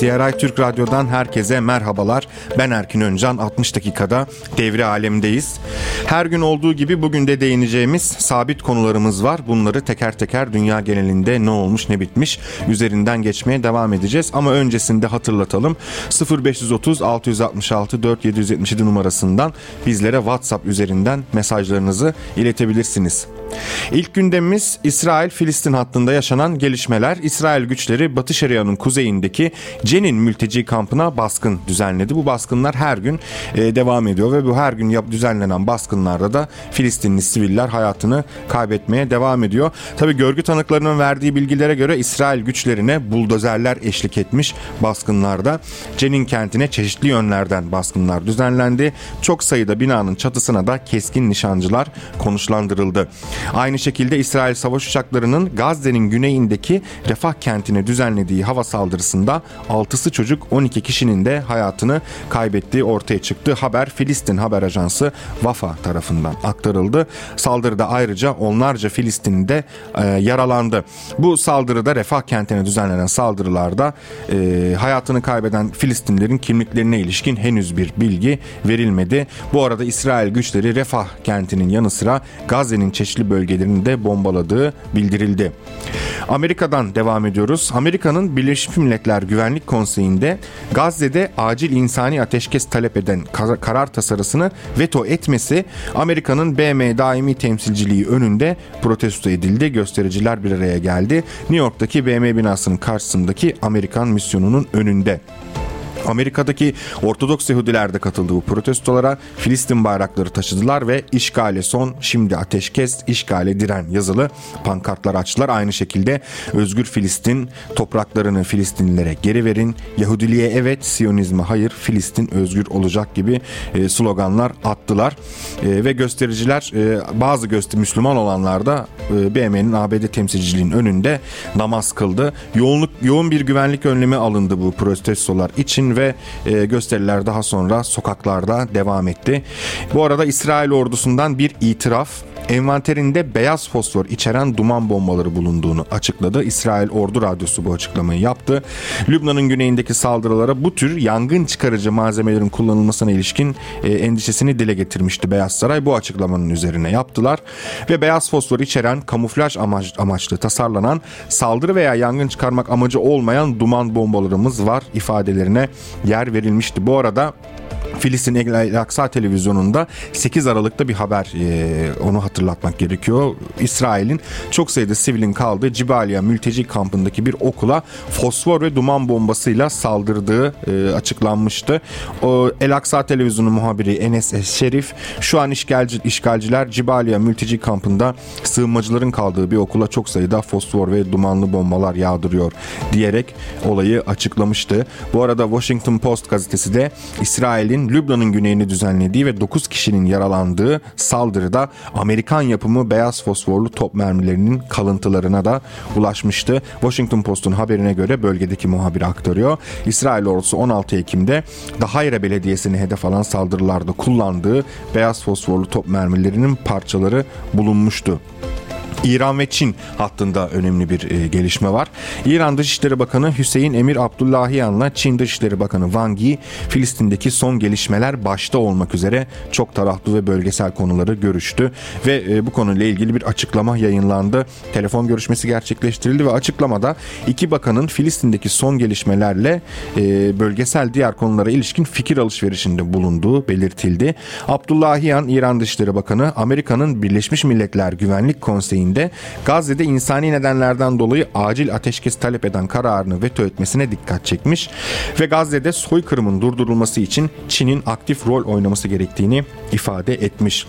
CRI Türk Radyo'dan herkese merhabalar. Ben Erkin Öncan. 60 dakikada devre alemdeyiz. Her gün olduğu gibi bugün de değineceğimiz sabit konularımız var. Bunları teker teker dünya genelinde ne olmuş ne bitmiş üzerinden geçmeye devam edeceğiz. Ama öncesinde hatırlatalım. 0530 666 4777 numarasından bizlere WhatsApp üzerinden mesajlarınızı iletebilirsiniz. İlk gündemimiz İsrail-Filistin hattında yaşanan gelişmeler. İsrail güçleri Batı Şeria'nın kuzeyindeki Cenin mülteci kampına baskın düzenledi. Bu baskınlar her gün e, devam ediyor ve bu her gün yap, düzenlenen baskınlarda da Filistinli siviller hayatını kaybetmeye devam ediyor. Tabi görgü tanıklarının verdiği bilgilere göre İsrail güçlerine buldozerler eşlik etmiş baskınlarda. Cenin kentine çeşitli yönlerden baskınlar düzenlendi. Çok sayıda binanın çatısına da keskin nişancılar konuşlandırıldı. Aynı şekilde İsrail savaş uçaklarının Gazze'nin güneyindeki Refah kentine düzenlediği hava saldırısında 6'sı çocuk 12 kişinin de hayatını kaybettiği ortaya çıktı. Haber Filistin haber ajansı Vafa tarafından aktarıldı. Saldırıda ayrıca onlarca Filistinli de e, yaralandı. Bu saldırıda Refah kentine düzenlenen saldırılarda e, hayatını kaybeden Filistinlerin kimliklerine ilişkin henüz bir bilgi verilmedi. Bu arada İsrail güçleri Refah kentinin yanı sıra Gazze'nin çeşitli bölgelerini de bombaladığı bildirildi. Amerika'dan devam ediyoruz. Amerika'nın Birleşmiş Milletler Güvenlik Konseyi'nde Gazze'de acil insani ateşkes talep eden karar tasarısını veto etmesi Amerika'nın BM daimi temsilciliği önünde protesto edildi. Göstericiler bir araya geldi. New York'taki BM binasının karşısındaki Amerikan misyonunun önünde. Amerika'daki Ortodoks Yahudiler de katıldı bu protestolara. Filistin bayrakları taşıdılar ve işgale son, şimdi ateşkes, işgale diren yazılı pankartlar açtılar. Aynı şekilde Özgür Filistin, topraklarını Filistinlilere geri verin, Yahudiliğe evet, Siyonizme hayır, Filistin özgür olacak gibi e, sloganlar attılar. E, ve göstericiler, e, bazı göster Müslüman olanlar da BM'nin ABD temsilciliğinin önünde namaz kıldı. Yoğunluk, yoğun bir güvenlik önlemi alındı bu protestolar için ve e, gösteriler daha sonra sokaklarda devam etti. Bu arada İsrail ordusundan bir itiraf envanterinde beyaz fosfor içeren duman bombaları bulunduğunu açıkladı. İsrail Ordu Radyosu bu açıklamayı yaptı. Lübnan'ın güneyindeki saldırılara bu tür yangın çıkarıcı malzemelerin kullanılmasına ilişkin e, endişesini dile getirmişti Beyaz Saray. Bu açıklamanın üzerine yaptılar ve beyaz fosfor içeren kamuflaj amaç, amaçlı tasarlanan saldırı veya yangın çıkarmak amacı olmayan duman bombalarımız var ifadelerine yer verilmişti. Bu arada Filistin El Aksa televizyonunda 8 Aralık'ta bir haber e, onu hatırlatmak gerekiyor. İsrail'in çok sayıda sivilin kaldığı Cibaliya mülteci kampındaki bir okula fosfor ve duman bombasıyla saldırdığı e, açıklanmıştı. O El Aksa televizyonu muhabiri Enes Şerif şu an işgalci, işgalciler Cibaliya mülteci kampında sığınmacıların kaldığı bir okula çok sayıda fosfor ve dumanlı bombalar yağdırıyor diyerek olayı açıklamıştı. Bu arada Washington Post gazetesi de İsrail'in Lübnan'ın güneyini düzenlediği ve 9 kişinin yaralandığı saldırıda Amerikan yapımı beyaz fosforlu top mermilerinin kalıntılarına da ulaşmıştı. Washington Post'un haberine göre bölgedeki muhabiri aktarıyor. İsrail ordusu 16 Ekim'de Dahayre Belediyesi'ni hedef alan saldırılarda kullandığı beyaz fosforlu top mermilerinin parçaları bulunmuştu. İran ve Çin hattında önemli bir e, gelişme var. İran Dışişleri Bakanı Hüseyin Emir Abdullahiyan'la Çin Dışişleri Bakanı Wang Yi Filistin'deki son gelişmeler başta olmak üzere çok taraflı ve bölgesel konuları görüştü ve e, bu konuyla ilgili bir açıklama yayınlandı. Telefon görüşmesi gerçekleştirildi ve açıklamada iki bakanın Filistin'deki son gelişmelerle e, bölgesel diğer konulara ilişkin fikir alışverişinde bulunduğu belirtildi. Abdullahiyan İran Dışişleri Bakanı Amerika'nın Birleşmiş Milletler Güvenlik Konseyi'nin tarihinde Gazze'de insani nedenlerden dolayı acil ateşkes talep eden kararını veto etmesine dikkat çekmiş ve Gazze'de soykırımın durdurulması için Çin'in aktif rol oynaması gerektiğini ifade etmiş.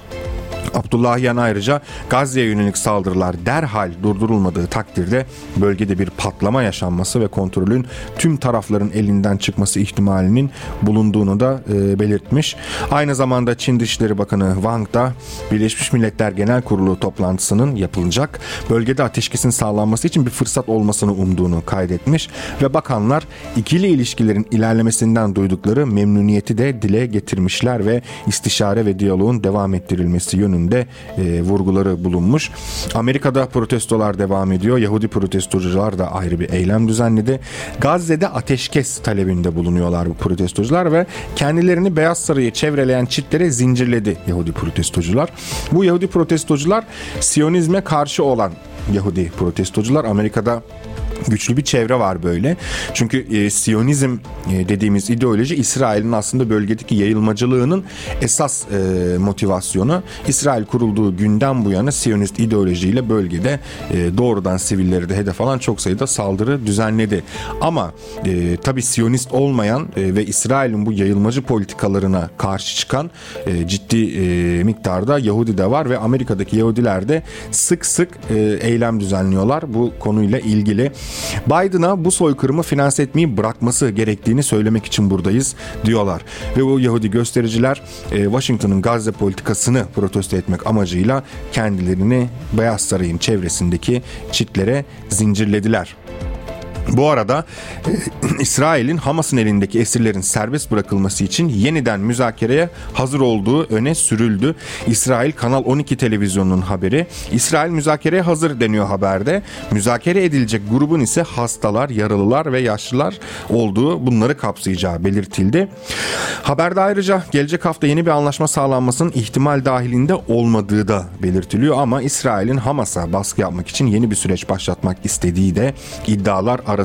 Abdullahiyan ayrıca Gazze'ye yönelik saldırılar derhal durdurulmadığı takdirde bölgede bir patlama yaşanması ve kontrolün tüm tarafların elinden çıkması ihtimalinin bulunduğunu da e, belirtmiş. Aynı zamanda Çin Dışişleri Bakanı Wang da Birleşmiş Milletler Genel Kurulu toplantısının yapılacak bölgede ateşkesin sağlanması için bir fırsat olmasını umduğunu kaydetmiş ve bakanlar ikili ilişkilerin ilerlemesinden duydukları memnuniyeti de dile getirmişler ve istişare ve diyaloğun devam ettirilmesi yönünde yönünde e, vurguları bulunmuş. Amerika'da protestolar devam ediyor. Yahudi protestocular da ayrı bir eylem düzenledi. Gazze'de ateşkes talebinde bulunuyorlar bu protestocular ve kendilerini Beyaz Sarayı çevreleyen çitlere zincirledi Yahudi protestocular. Bu Yahudi protestocular Siyonizme karşı olan Yahudi protestocular Amerika'da güçlü bir çevre var böyle. Çünkü e, Siyonizm e, dediğimiz ideoloji İsrail'in aslında bölgedeki yayılmacılığının esas e, motivasyonu. İsrail kurulduğu günden bu yana Siyonist ideolojiyle bölgede e, doğrudan sivilleri de hedef alan çok sayıda saldırı düzenledi. Ama e, tabi Siyonist olmayan e, ve İsrail'in bu yayılmacı politikalarına karşı çıkan e, ciddi e, miktarda Yahudi de var ve Amerika'daki Yahudiler de sık sık e, eylem düzenliyorlar bu konuyla ilgili. Biden'a bu soykırımı finanse etmeyi bırakması gerektiğini söylemek için buradayız diyorlar. Ve bu Yahudi göstericiler e, Washington'ın Gazze politikasını protesto etmek amacıyla kendilerini Beyaz Saray'ın çevresindeki çitlere zincirlediler. Bu arada e, İsrail'in Hamas'ın elindeki esirlerin serbest bırakılması için yeniden müzakereye hazır olduğu öne sürüldü. İsrail Kanal 12 televizyonunun haberi. İsrail müzakereye hazır deniyor haberde. Müzakere edilecek grubun ise hastalar, yaralılar ve yaşlılar olduğu bunları kapsayacağı belirtildi. Haberde ayrıca gelecek hafta yeni bir anlaşma sağlanmasının ihtimal dahilinde olmadığı da belirtiliyor ama İsrail'in Hamas'a baskı yapmak için yeni bir süreç başlatmak istediği de iddialar arasında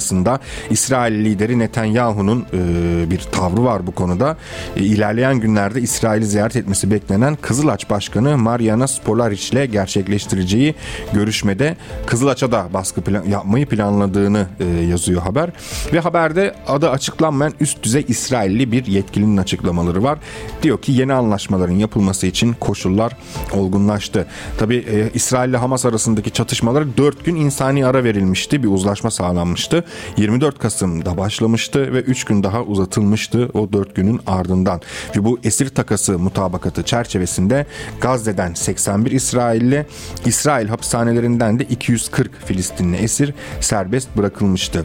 İsrail lideri Netanyahu'nun e, bir tavrı var bu konuda. E, ilerleyen günlerde İsrail'i ziyaret etmesi beklenen Kızılaç Başkanı Mariana Spolaric ile gerçekleştireceği görüşmede Kızılaç'a da baskı plan yapmayı planladığını e, yazıyor haber. Ve haberde adı açıklanmayan üst düzey İsrailli bir yetkilinin açıklamaları var. Diyor ki yeni anlaşmaların yapılması için koşullar olgunlaştı. Tabi e, İsrail ile Hamas arasındaki çatışmaları 4 gün insani ara verilmişti. Bir uzlaşma sağlanmıştı. 24 Kasım'da başlamıştı ve 3 gün daha uzatılmıştı o 4 günün ardından. Ve bu esir takası mutabakatı çerçevesinde Gazze'den 81 İsrailli, İsrail hapishanelerinden de 240 Filistinli esir serbest bırakılmıştı.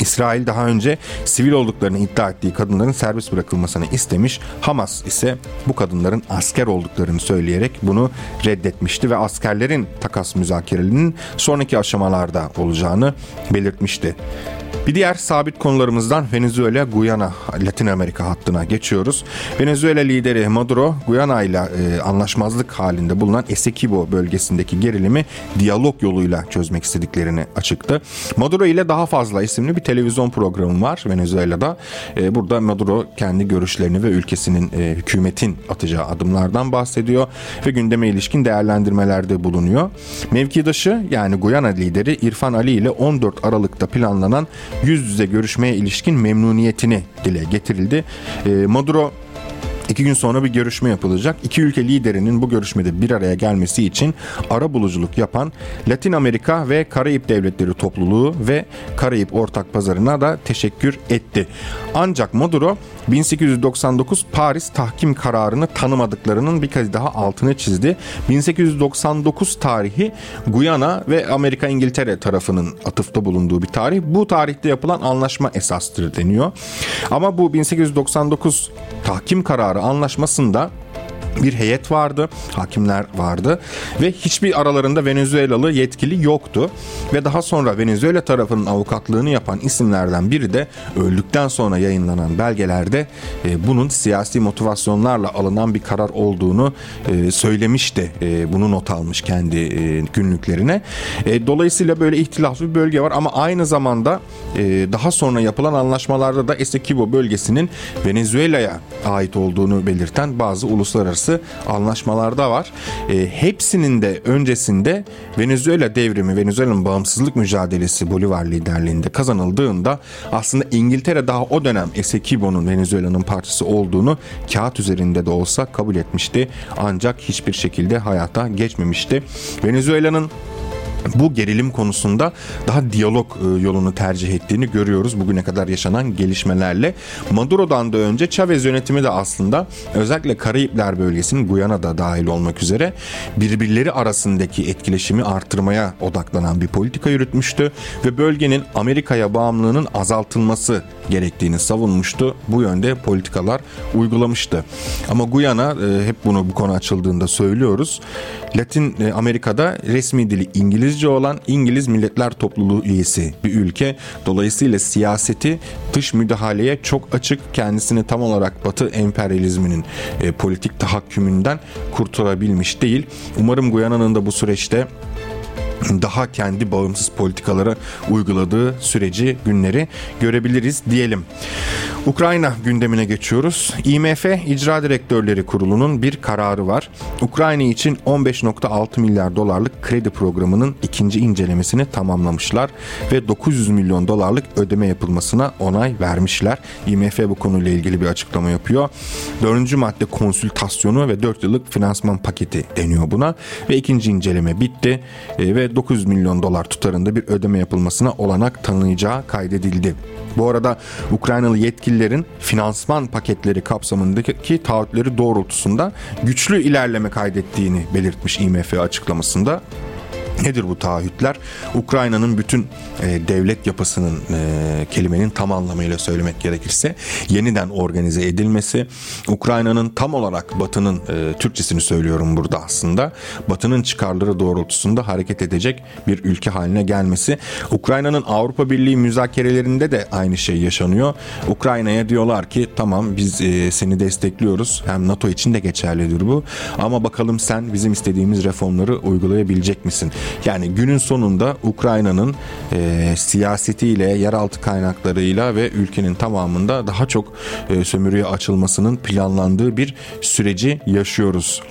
İsrail daha önce sivil olduklarını iddia ettiği kadınların serbest bırakılmasını istemiş. Hamas ise bu kadınların asker olduklarını söyleyerek bunu reddetmişti ve askerlerin takas müzakerelerinin sonraki aşamalarda olacağını belirtmişti. Bir diğer sabit konularımızdan Venezuela, Guyana, Latin Amerika hattına geçiyoruz. Venezuela lideri Maduro, Guyana ile e, anlaşmazlık halinde bulunan Essequibo bölgesindeki gerilimi diyalog yoluyla çözmek istediklerini açıktı. Maduro ile daha fazla isimli bir televizyon programı var Venezuela'da. E, burada Maduro kendi görüşlerini ve ülkesinin e, hükümetin atacağı adımlardan bahsediyor ve gündeme ilişkin değerlendirmelerde bulunuyor. Mevkidaşı yani Guyana lideri İrfan Ali ile 14 Aralık'ta planlanan yüz yüze görüşmeye ilişkin memnuniyetini dile getirildi. E, Maduro İki gün sonra bir görüşme yapılacak. İki ülke liderinin bu görüşmede bir araya gelmesi için ara buluculuk yapan Latin Amerika ve Karayip Devletleri Topluluğu ve Karayip Ortak Pazarına da teşekkür etti. Ancak Maduro 1899 Paris tahkim kararını tanımadıklarının bir kez daha altını çizdi. 1899 tarihi Guyana ve Amerika İngiltere tarafının atıfta bulunduğu bir tarih. Bu tarihte yapılan anlaşma esastır deniyor. Ama bu 1899 tahkim kararı anlaşmasında bir heyet vardı, hakimler vardı ve hiçbir aralarında Venezuelalı yetkili yoktu. Ve daha sonra Venezuela tarafının avukatlığını yapan isimlerden biri de öldükten sonra yayınlanan belgelerde e, bunun siyasi motivasyonlarla alınan bir karar olduğunu e, söylemişti. E, bunu not almış kendi e, günlüklerine. E, dolayısıyla böyle ihtilaflı bir bölge var ama aynı zamanda e, daha sonra yapılan anlaşmalarda da Essequibo bölgesinin Venezuela'ya ait olduğunu belirten bazı uluslararası uluslararası anlaşmalarda var. E, hepsinin de öncesinde Venezuela devrimi, Venezuela'nın bağımsızlık mücadelesi Bolivar liderliğinde kazanıldığında aslında İngiltere daha o dönem Essequibo'nun Venezuela'nın parçası olduğunu kağıt üzerinde de olsa kabul etmişti. Ancak hiçbir şekilde hayata geçmemişti. Venezuela'nın bu gerilim konusunda daha diyalog e, yolunu tercih ettiğini görüyoruz bugüne kadar yaşanan gelişmelerle. Maduro'dan da önce Chavez yönetimi de aslında özellikle Karayipler bölgesinin Guyana'da dahil olmak üzere birbirleri arasındaki etkileşimi artırmaya odaklanan bir politika yürütmüştü ve bölgenin Amerika'ya bağımlılığının azaltılması gerektiğini savunmuştu. Bu yönde politikalar uygulamıştı. Ama Guyana e, hep bunu bu konu açıldığında söylüyoruz. Latin e, Amerika'da resmi dili İngilizce olan İngiliz Milletler Topluluğu üyesi bir ülke. Dolayısıyla siyaseti dış müdahaleye çok açık. Kendisini tam olarak Batı emperyalizminin e, politik tahakkümünden kurtarabilmiş değil. Umarım Guyana'nın da bu süreçte daha kendi bağımsız politikaları uyguladığı süreci, günleri görebiliriz diyelim. Ukrayna gündemine geçiyoruz. IMF İcra Direktörleri Kurulu'nun bir kararı var. Ukrayna için 15.6 milyar dolarlık kredi programının ikinci incelemesini tamamlamışlar ve 900 milyon dolarlık ödeme yapılmasına onay vermişler. IMF bu konuyla ilgili bir açıklama yapıyor. Dördüncü madde konsültasyonu ve 4 yıllık finansman paketi deniyor buna ve ikinci inceleme bitti e, ve 900 milyon dolar tutarında bir ödeme yapılmasına olanak tanınacağı kaydedildi. Bu arada Ukraynalı yetkililerin finansman paketleri kapsamındaki taahhütleri doğrultusunda güçlü ilerleme kaydettiğini belirtmiş IMF açıklamasında. Nedir bu taahhütler? Ukrayna'nın bütün e, devlet yapısının e, kelimenin tam anlamıyla söylemek gerekirse yeniden organize edilmesi, Ukrayna'nın tam olarak Batı'nın e, Türkçesini söylüyorum burada aslında, Batı'nın çıkarları doğrultusunda hareket edecek bir ülke haline gelmesi. Ukrayna'nın Avrupa Birliği müzakerelerinde de aynı şey yaşanıyor. Ukrayna'ya diyorlar ki tamam biz e, seni destekliyoruz. Hem NATO için de geçerlidir bu. Ama bakalım sen bizim istediğimiz reformları uygulayabilecek misin? Yani günün sonunda Ukrayna'nın e, siyasetiyle, yeraltı kaynaklarıyla ve ülkenin tamamında daha çok e, sömürüye açılmasının planlandığı bir süreci yaşıyoruz.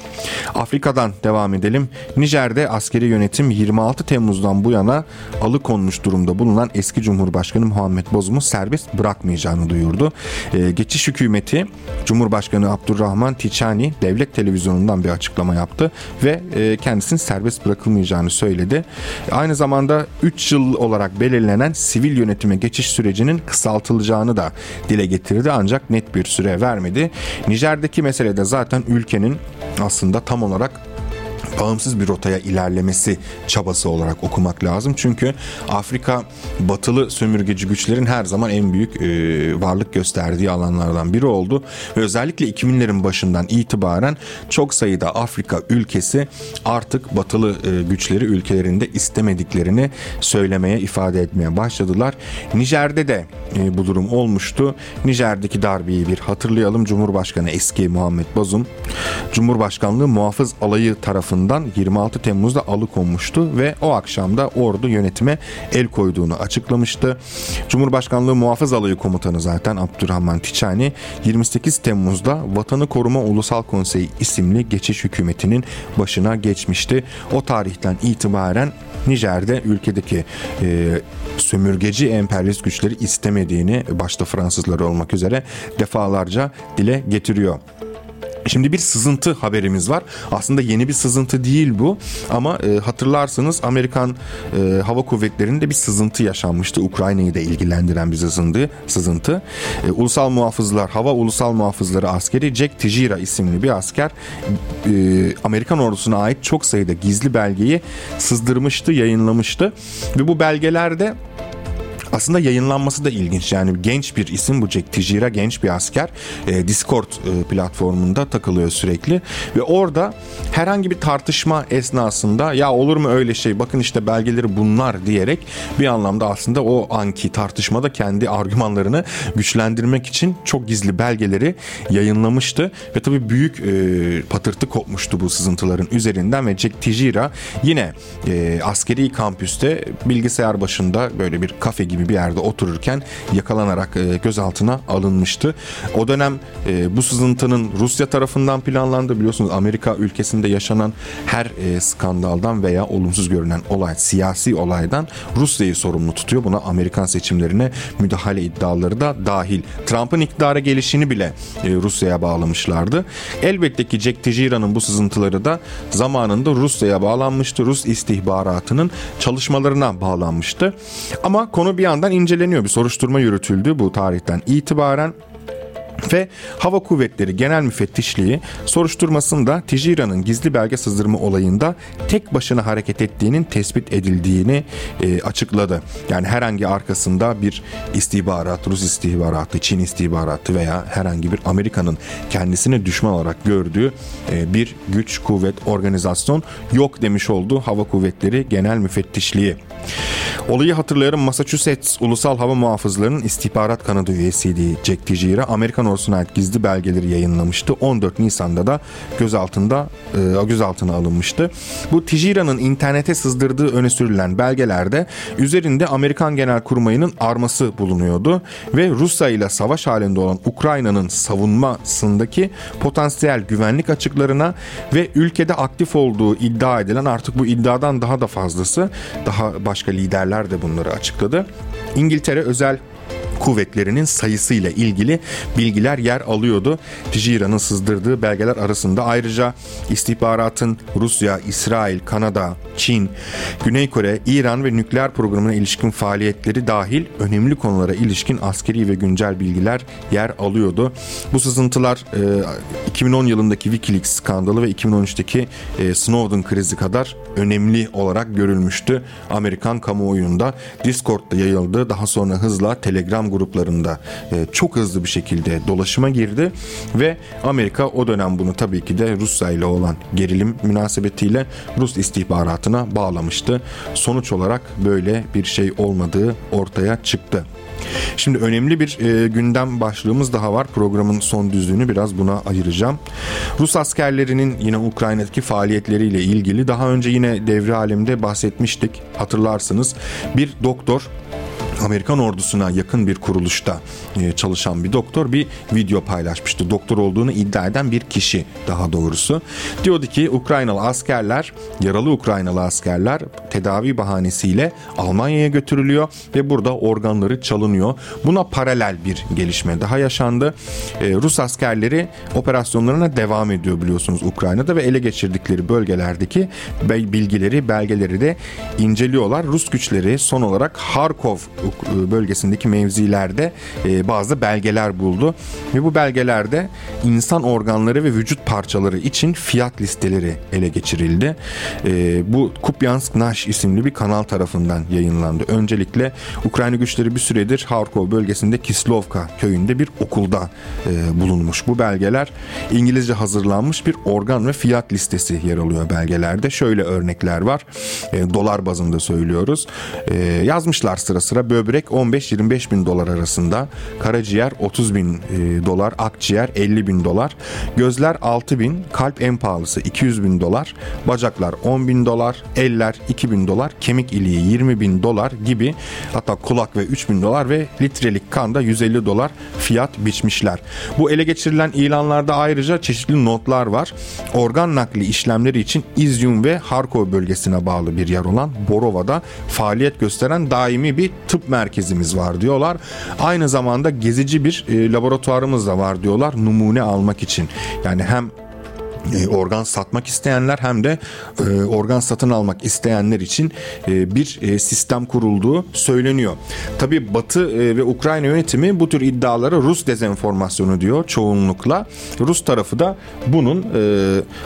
Afrika'dan devam edelim. Nijer'de askeri yönetim 26 Temmuz'dan bu yana alıkonmuş durumda bulunan eski Cumhurbaşkanı Muhammed Bozum'u serbest bırakmayacağını duyurdu. E, geçiş hükümeti Cumhurbaşkanı Abdurrahman Tiçani devlet televizyonundan bir açıklama yaptı ve e, kendisinin serbest bırakılmayacağını söyledi söyledi. Aynı zamanda 3 yıl olarak belirlenen sivil yönetime geçiş sürecinin kısaltılacağını da dile getirdi ancak net bir süre vermedi. Nijer'deki meselede zaten ülkenin aslında tam olarak bağımsız bir rotaya ilerlemesi çabası olarak okumak lazım. Çünkü Afrika batılı sömürgeci güçlerin her zaman en büyük e, varlık gösterdiği alanlardan biri oldu. Ve özellikle 2000'lerin başından itibaren çok sayıda Afrika ülkesi artık batılı e, güçleri ülkelerinde istemediklerini söylemeye, ifade etmeye başladılar. Nijer'de de e, bu durum olmuştu. Nijer'deki darbeyi bir hatırlayalım. Cumhurbaşkanı eski Muhammed Bazum Cumhurbaşkanlığı muhafız alayı tarafından tarafından 26 Temmuz'da alıkonmuştu ve o akşamda ordu yönetime el koyduğunu açıklamıştı. Cumhurbaşkanlığı Muhafız Alayı Komutanı zaten Abdurrahman Tiçani 28 Temmuz'da Vatanı Koruma Ulusal Konseyi isimli geçiş hükümetinin başına geçmişti. O tarihten itibaren Nijer'de ülkedeki e, sömürgeci emperyalist güçleri istemediğini başta Fransızlar olmak üzere defalarca dile getiriyor. Şimdi bir sızıntı haberimiz var. Aslında yeni bir sızıntı değil bu ama e, hatırlarsınız Amerikan e, Hava Kuvvetleri'nde bir sızıntı yaşanmıştı. Ukrayna'yı da ilgilendiren bir sızıntı. sızıntı. E, Ulusal Muhafızlar, Hava Ulusal Muhafızları askeri Jack Tijira isimli bir asker e, Amerikan ordusuna ait çok sayıda gizli belgeyi sızdırmıştı, yayınlamıştı ve bu belgelerde aslında yayınlanması da ilginç. Yani genç bir isim bu Jack Tijira genç bir asker. E, Discord e, platformunda takılıyor sürekli ve orada herhangi bir tartışma esnasında ya olur mu öyle şey bakın işte belgeleri bunlar diyerek bir anlamda aslında o anki tartışmada kendi argümanlarını güçlendirmek için çok gizli belgeleri yayınlamıştı ve tabii büyük e, patırtı kopmuştu bu sızıntıların üzerinden ve Jack Tijira yine e, askeri kampüste bilgisayar başında böyle bir kafe gibi gibi bir yerde otururken yakalanarak e, gözaltına alınmıştı. O dönem e, bu sızıntının Rusya tarafından planlandı. Biliyorsunuz Amerika ülkesinde yaşanan her e, skandaldan veya olumsuz görünen olay, siyasi olaydan Rusya'yı sorumlu tutuyor. Buna Amerikan seçimlerine müdahale iddiaları da dahil. Trump'ın iktidara gelişini bile Rusya'ya bağlamışlardı. Elbette ki Jack Tejira'nın bu sızıntıları da zamanında Rusya'ya bağlanmıştı. Rus istihbaratının çalışmalarına bağlanmıştı. Ama konu bir yandan inceleniyor. Bir soruşturma yürütüldü bu tarihten itibaren ve Hava Kuvvetleri Genel Müfettişliği soruşturmasında Tijira'nın gizli belge sızdırma olayında tek başına hareket ettiğinin tespit edildiğini e, açıkladı. Yani herhangi arkasında bir istihbarat, Rus istihbaratı, Çin istihbaratı veya herhangi bir Amerika'nın kendisine düşman olarak gördüğü e, bir güç, kuvvet, organizasyon yok demiş oldu Hava Kuvvetleri Genel Müfettişliği. Olayı hatırlayalım Massachusetts Ulusal Hava Muhafızları'nın istihbarat kanadı üyesiydi Jack Tejera. Amerikan ordusuna ait gizli belgeleri yayınlamıştı. 14 Nisan'da da gözaltında e, gözaltına alınmıştı. Bu Tejera'nın internete sızdırdığı öne sürülen belgelerde üzerinde Amerikan Genelkurmayı'nın arması bulunuyordu ve Rusya ile savaş halinde olan Ukrayna'nın savunmasındaki potansiyel güvenlik açıklarına ve ülkede aktif olduğu iddia edilen artık bu iddiadan daha da fazlası daha başka liderler de bunları açıkladı. İngiltere özel kuvvetlerinin sayısıyla ilgili bilgiler yer alıyordu. Tijira'nın sızdırdığı belgeler arasında ayrıca istihbaratın Rusya, İsrail, Kanada, Çin, Güney Kore, İran ve nükleer programına ilişkin faaliyetleri dahil önemli konulara ilişkin askeri ve güncel bilgiler yer alıyordu. Bu sızıntılar 2010 yılındaki Wikileaks skandalı ve 2013'teki Snowden krizi kadar önemli olarak görülmüştü. Amerikan kamuoyunda Discord'da yayıldı. Daha sonra hızla Telegram gruplarında e, çok hızlı bir şekilde dolaşıma girdi ve Amerika o dönem bunu tabii ki de Rusya ile olan gerilim münasebetiyle Rus istihbaratına bağlamıştı. Sonuç olarak böyle bir şey olmadığı ortaya çıktı. Şimdi önemli bir e, gündem başlığımız daha var. Programın son düzlüğünü biraz buna ayıracağım. Rus askerlerinin yine Ukrayna'daki faaliyetleriyle ilgili daha önce yine devre alemde bahsetmiştik. Hatırlarsınız bir doktor Amerikan ordusuna yakın bir kuruluşta e, çalışan bir doktor bir video paylaşmıştı. Doktor olduğunu iddia eden bir kişi daha doğrusu. Diyordu ki Ukraynalı askerler, yaralı Ukraynalı askerler tedavi bahanesiyle Almanya'ya götürülüyor ve burada organları çalınıyor. Buna paralel bir gelişme daha yaşandı. E, Rus askerleri operasyonlarına devam ediyor biliyorsunuz Ukrayna'da ve ele geçirdikleri bölgelerdeki bilgileri, belgeleri de inceliyorlar. Rus güçleri son olarak Harkov bölgesindeki mevzilerde e, bazı belgeler buldu. Ve bu belgelerde insan organları ve vücut parçaları için fiyat listeleri ele geçirildi. E, bu Kupyansk Nash isimli bir kanal tarafından yayınlandı. Öncelikle Ukrayna güçleri bir süredir Harkov bölgesinde Kislovka köyünde bir okulda bulunmuş. Bu belgeler İngilizce hazırlanmış bir organ ve fiyat listesi yer alıyor belgelerde. Şöyle örnekler var. Dolar bazında söylüyoruz. Yazmışlar sıra sıra böbrek 15-25 bin dolar arasında, karaciğer 30 bin e, dolar, akciğer 50 bin dolar, gözler 6 bin, kalp en pahalısı 200 bin dolar, bacaklar 10 bin dolar, eller 2 bin dolar, kemik iliği 20 bin dolar gibi hatta kulak ve 3 bin dolar ve litrelik kan da 150 dolar fiyat biçmişler. Bu ele geçirilen ilanlarda ayrıca çeşitli notlar var. Organ nakli işlemleri için İzyum ve Harkov bölgesine bağlı bir yer olan Borova'da faaliyet gösteren daimi bir tıp merkezimiz var diyorlar. Aynı zamanda gezici bir e, laboratuvarımız da var diyorlar numune almak için. Yani hem organ satmak isteyenler hem de e, organ satın almak isteyenler için e, bir sistem kurulduğu söyleniyor. Tabi Batı ve Ukrayna yönetimi bu tür iddialara Rus dezenformasyonu diyor çoğunlukla. Rus tarafı da bunun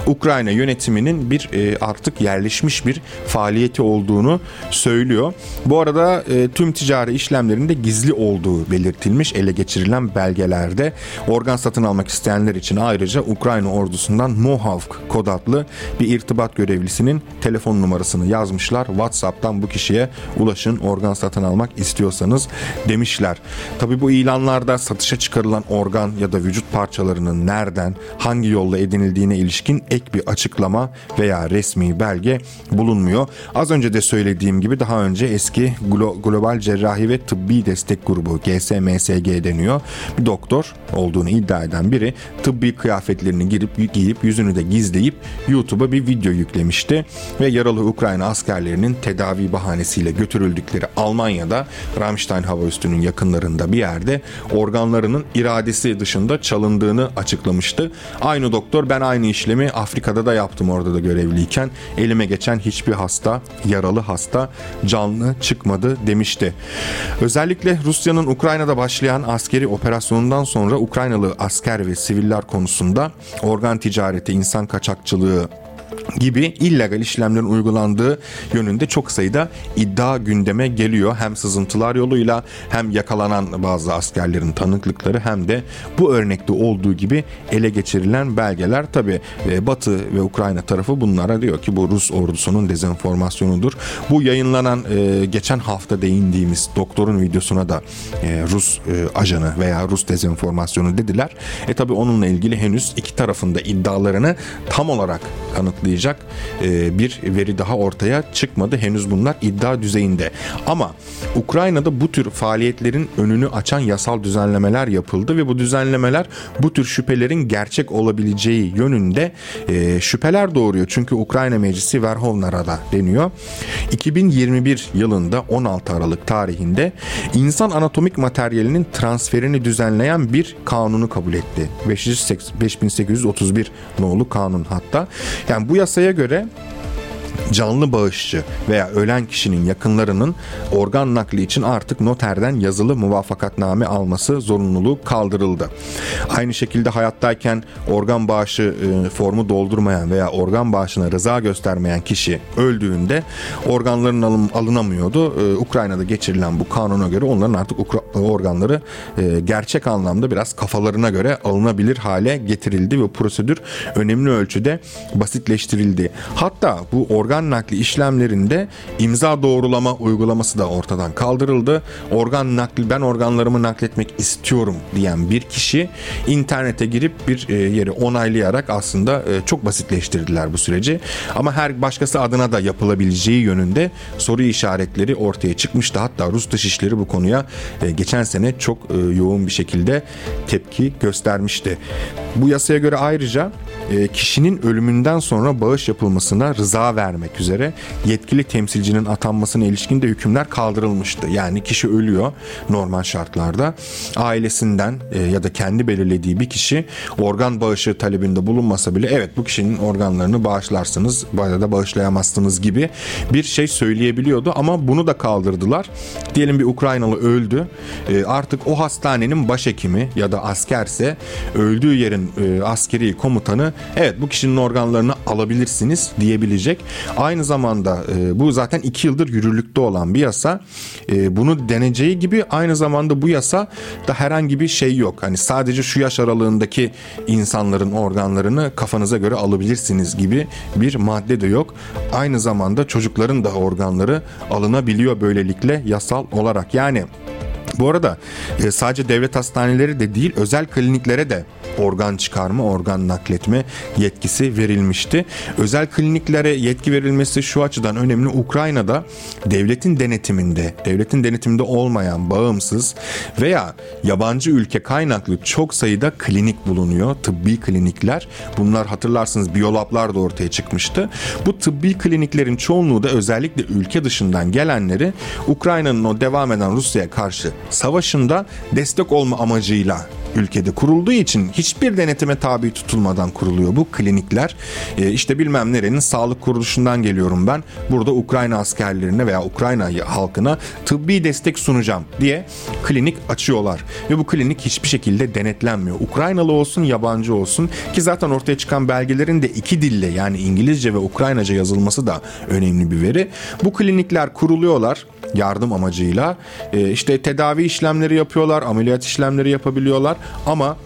Ukrayna yönetiminin bir artık yerleşmiş bir faaliyeti olduğunu söylüyor. Bu arada tüm ticari işlemlerinde gizli olduğu belirtilmiş ele geçirilen belgelerde organ satın almak isteyenler için ayrıca Ukrayna ordusundan Mohawk kod adlı bir irtibat görevlisinin telefon numarasını yazmışlar. WhatsApp'tan bu kişiye ulaşın organ satın almak istiyorsanız demişler. Tabi bu ilanlarda satışa çıkarılan organ ya da vücut parçalarının nereden, hangi yolla edinildiğine ilişkin ek bir açıklama veya resmi belge bulunmuyor. Az önce de söylediğim gibi daha önce eski Global Cerrahi ve Tıbbi Destek Grubu GSMSG deniyor. Bir doktor olduğunu iddia eden biri tıbbi kıyafetlerini girip giyip yüzünü de gizleyip YouTube'a bir video yüklemişti ve yaralı Ukrayna askerlerinin tedavi bahanesiyle götürüldükleri Almanya'da Ramstein hava üstünün yakınlarında bir yerde organlarının iradesi dışında çalındığını açıklamıştı. Aynı doktor ben aynı işlemi Afrika'da da yaptım orada da görevliyken elime geçen hiçbir hasta yaralı hasta canlı çıkmadı demişti. Özellikle Rusya'nın Ukrayna'da başlayan askeri operasyonundan sonra Ukraynalı asker ve siviller konusunda organ ticareti, insan kaçakçılığı gibi illegal işlemlerin uygulandığı yönünde çok sayıda iddia gündeme geliyor. Hem sızıntılar yoluyla hem yakalanan bazı askerlerin tanıklıkları hem de bu örnekte olduğu gibi ele geçirilen belgeler tabi e, Batı ve Ukrayna tarafı bunlara diyor ki bu Rus ordusunun dezenformasyonudur. Bu yayınlanan e, geçen hafta değindiğimiz doktorun videosuna da e, Rus ajanı veya Rus dezenformasyonu dediler. E tabi onunla ilgili henüz iki tarafında iddialarını tam olarak kanıtlayacak kanıtlayacak e, bir veri daha ortaya çıkmadı. Henüz bunlar iddia düzeyinde. Ama Ukrayna'da bu tür faaliyetlerin önünü açan yasal düzenlemeler yapıldı ve bu düzenlemeler bu tür şüphelerin gerçek olabileceği yönünde e, şüpheler doğuruyor. Çünkü Ukrayna Meclisi Verhovna Rada deniyor. 2021 yılında 16 Aralık tarihinde insan anatomik materyalinin transferini düzenleyen bir kanunu kabul etti. 5831 nolu kanun hatta. Yani bu yasaya göre canlı bağışçı veya ölen kişinin yakınlarının organ nakli için artık noterden yazılı muvafakatname alması zorunluluğu kaldırıldı. Aynı şekilde hayattayken organ bağışı e, formu doldurmayan veya organ bağışına rıza göstermeyen kişi öldüğünde organların alın, alınamıyordu. E, Ukrayna'da geçirilen bu kanuna göre onların artık organları e, gerçek anlamda biraz kafalarına göre alınabilir hale getirildi ve prosedür önemli ölçüde basitleştirildi. Hatta bu organ nakli işlemlerinde imza doğrulama uygulaması da ortadan kaldırıldı. Organ nakli ben organlarımı nakletmek istiyorum diyen bir kişi internete girip bir e, yeri onaylayarak aslında e, çok basitleştirdiler bu süreci. Ama her başkası adına da yapılabileceği yönünde soru işaretleri ortaya çıkmıştı. Hatta Rus Dışişleri bu konuya e, geçen sene çok yoğun bir şekilde tepki göstermişti. Bu yasaya göre ayrıca kişinin ölümünden sonra bağış yapılmasına rıza vermek vermek üzere yetkili temsilcinin atanmasına ilişkin de hükümler kaldırılmıştı. Yani kişi ölüyor normal şartlarda. Ailesinden e, ya da kendi belirlediği bir kişi organ bağışı talebinde bulunmasa bile evet bu kişinin organlarını bağışlarsınız ya da bağışlayamazsınız gibi bir şey söyleyebiliyordu ama bunu da kaldırdılar. Diyelim bir Ukraynalı öldü. E, artık o hastanenin başhekimi ya da askerse öldüğü yerin e, askeri komutanı evet bu kişinin organlarını alabilirsiniz diyebilecek. Aynı zamanda e, bu zaten iki yıldır yürürlükte olan bir yasa. E, bunu deneceği gibi aynı zamanda bu yasa da herhangi bir şey yok. Hani sadece şu yaş aralığındaki insanların organlarını kafanıza göre alabilirsiniz gibi bir madde de yok. Aynı zamanda çocukların da organları alınabiliyor böylelikle yasal olarak. Yani bu arada e, sadece devlet hastaneleri de değil özel kliniklere de organ çıkarma, organ nakletme yetkisi verilmişti. Özel kliniklere yetki verilmesi şu açıdan önemli. Ukrayna'da devletin denetiminde, devletin denetiminde olmayan bağımsız veya yabancı ülke kaynaklı çok sayıda klinik bulunuyor. Tıbbi klinikler. Bunlar hatırlarsınız biyolablar da ortaya çıkmıştı. Bu tıbbi kliniklerin çoğunluğu da özellikle ülke dışından gelenleri Ukrayna'nın o devam eden Rusya'ya karşı savaşında destek olma amacıyla ülkede kurulduğu için hiçbir denetime tabi tutulmadan kuruluyor bu klinikler. E, işte bilmem nerenin sağlık kuruluşundan geliyorum ben. Burada Ukrayna askerlerine veya Ukrayna halkına tıbbi destek sunacağım diye klinik açıyorlar. Ve bu klinik hiçbir şekilde denetlenmiyor. Ukraynalı olsun yabancı olsun ki zaten ortaya çıkan belgelerin de iki dille yani İngilizce ve Ukraynaca yazılması da önemli bir veri. Bu klinikler kuruluyorlar yardım amacıyla. E, işte tedavi işlemleri yapıyorlar, ameliyat işlemleri yapabiliyorlar ama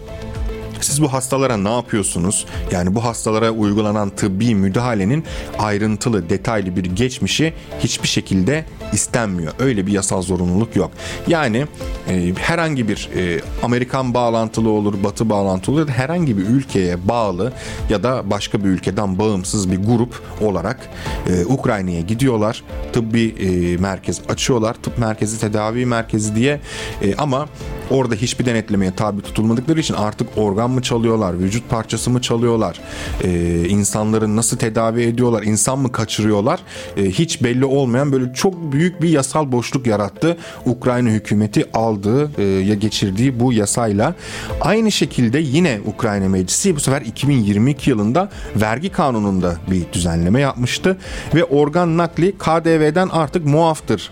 Siz bu hastalara ne yapıyorsunuz? Yani bu hastalara uygulanan tıbbi müdahalenin ayrıntılı, detaylı bir geçmişi hiçbir şekilde istenmiyor. Öyle bir yasal zorunluluk yok. Yani e, herhangi bir e, Amerikan bağlantılı olur, Batı bağlantılı olur, herhangi bir ülkeye bağlı ya da başka bir ülkeden bağımsız bir grup olarak e, Ukrayna'ya gidiyorlar. Tıbbi e, merkez açıyorlar. Tıp merkezi, tedavi merkezi diye e, ama orada hiçbir denetlemeye tabi tutulmadıkları için artık organ mı çalıyorlar, vücut parçası mı çalıyorlar, e, insanların nasıl tedavi ediyorlar, insan mı kaçırıyorlar e, hiç belli olmayan böyle çok büyük bir yasal boşluk yarattı Ukrayna hükümeti aldığı e, ya geçirdiği bu yasayla. Aynı şekilde yine Ukrayna Meclisi bu sefer 2022 yılında vergi kanununda bir düzenleme yapmıştı ve organ nakli KDV'den artık muaftır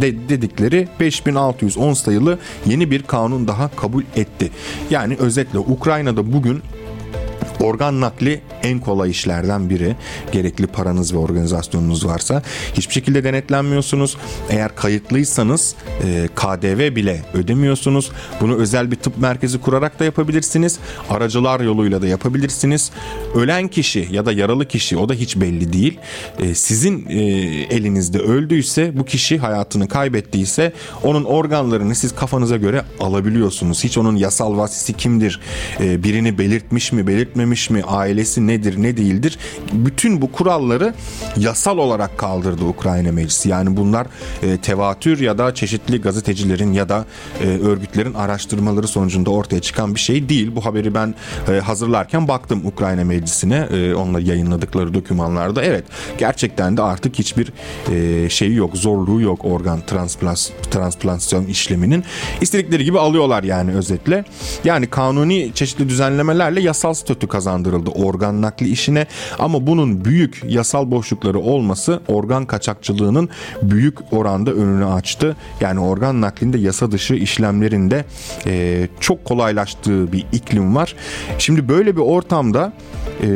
de, dedikleri 5610 sayılı yeni bir kanun daha kabul etti. Yani özetle Ukrayna'da bugün Organ nakli en kolay işlerden biri. Gerekli paranız ve organizasyonunuz varsa hiçbir şekilde denetlenmiyorsunuz. Eğer kayıtlıysanız e, KDV bile ödemiyorsunuz. Bunu özel bir tıp merkezi kurarak da yapabilirsiniz. Aracılar yoluyla da yapabilirsiniz. Ölen kişi ya da yaralı kişi o da hiç belli değil. E, sizin e, elinizde öldüyse bu kişi hayatını kaybettiyse onun organlarını siz kafanıza göre alabiliyorsunuz. Hiç onun yasal vasisi kimdir? E, birini belirtmiş mi belirtmemiş mi, ailesi nedir, ne değildir? Bütün bu kuralları yasal olarak kaldırdı Ukrayna Meclisi. Yani bunlar e, tevatür ya da çeşitli gazetecilerin ya da e, örgütlerin araştırmaları sonucunda ortaya çıkan bir şey değil. Bu haberi ben e, hazırlarken baktım Ukrayna Meclisi'ne, e, onunla yayınladıkları dokümanlarda. Evet, gerçekten de artık hiçbir e, şeyi yok, zorluğu yok organ transplas, transplantasyon işleminin. İstedikleri gibi alıyorlar yani özetle. Yani kanuni çeşitli düzenlemelerle yasal statü kazandırıldı organ nakli işine ama bunun büyük yasal boşlukları olması organ kaçakçılığının büyük oranda önünü açtı. Yani organ naklinde yasa dışı işlemlerinde e, çok kolaylaştığı bir iklim var. Şimdi böyle bir ortamda e,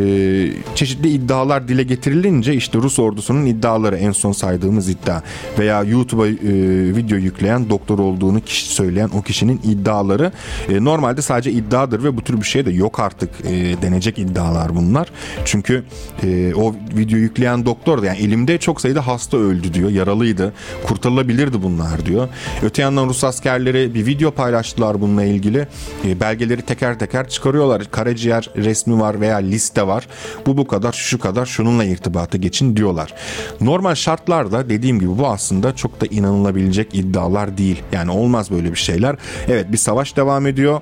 çeşitli iddialar dile getirilince işte Rus ordusunun iddiaları en son saydığımız iddia veya YouTube'a e, video yükleyen doktor olduğunu kişi söyleyen o kişinin iddiaları e, normalde sadece iddiadır ve bu tür bir şey de yok artık e, denecek iddialar bunlar. Çünkü e, o video yükleyen doktor da yani elimde çok sayıda hasta öldü diyor yaralıydı kurtarılabilirdi bunlar diyor. Öte yandan Rus askerleri bir video paylaştılar bununla ilgili e, belgeleri teker teker çıkarıyorlar karaciğer resmi var veya liste var. Bu bu kadar şu kadar şununla irtibata geçin diyorlar. Normal şartlarda dediğim gibi bu aslında çok da inanılabilecek iddialar değil. Yani olmaz böyle bir şeyler. Evet bir savaş devam ediyor.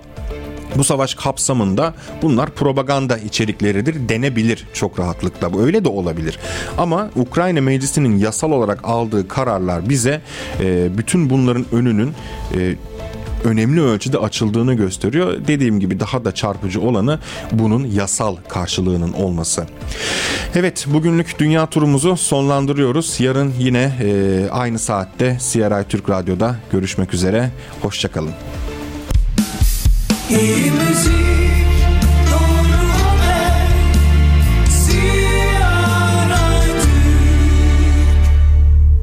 Bu savaş kapsamında bunlar propaganda içerikleridir denebilir çok rahatlıkla. Bu öyle de olabilir. Ama Ukrayna Meclisi'nin yasal olarak aldığı kararlar bize e, bütün bunların önünün e, önemli ölçüde açıldığını gösteriyor. Dediğim gibi daha da çarpıcı olanı bunun yasal karşılığının olması. Evet bugünlük dünya turumuzu sonlandırıyoruz. Yarın yine e, aynı saatte CRI Türk Radyo'da görüşmek üzere. Hoşçakalın. He lives